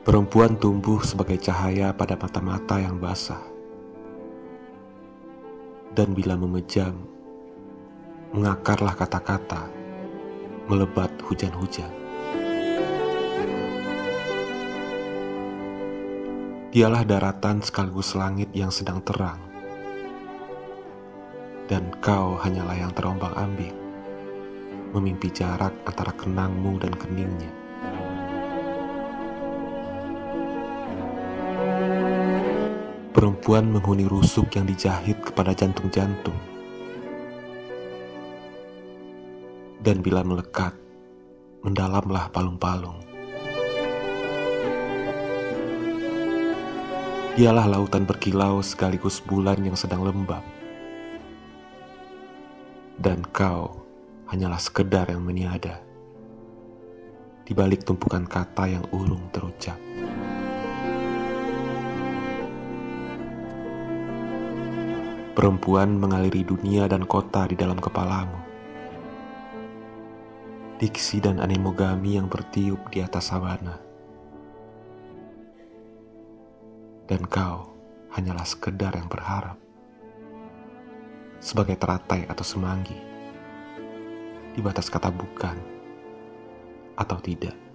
Perempuan tumbuh sebagai cahaya pada mata-mata yang basah. Dan bila memejam, mengakarlah kata-kata, melebat hujan-hujan. Dialah daratan sekaligus langit yang sedang terang. Dan kau hanyalah yang terombang ambing, memimpi jarak antara kenangmu dan keningnya. Perempuan menghuni rusuk yang dijahit kepada jantung-jantung. Dan bila melekat, mendalamlah palung-palung. Dialah lautan berkilau sekaligus bulan yang sedang lembab. Dan kau hanyalah sekedar yang meniada. Di balik tumpukan kata yang urung terucap. Perempuan mengaliri dunia dan kota di dalam kepalamu. Diksi dan anemogami yang bertiup di atas sabana. Dan kau hanyalah sekedar yang berharap. Sebagai teratai atau semanggi. Di batas kata bukan atau tidak.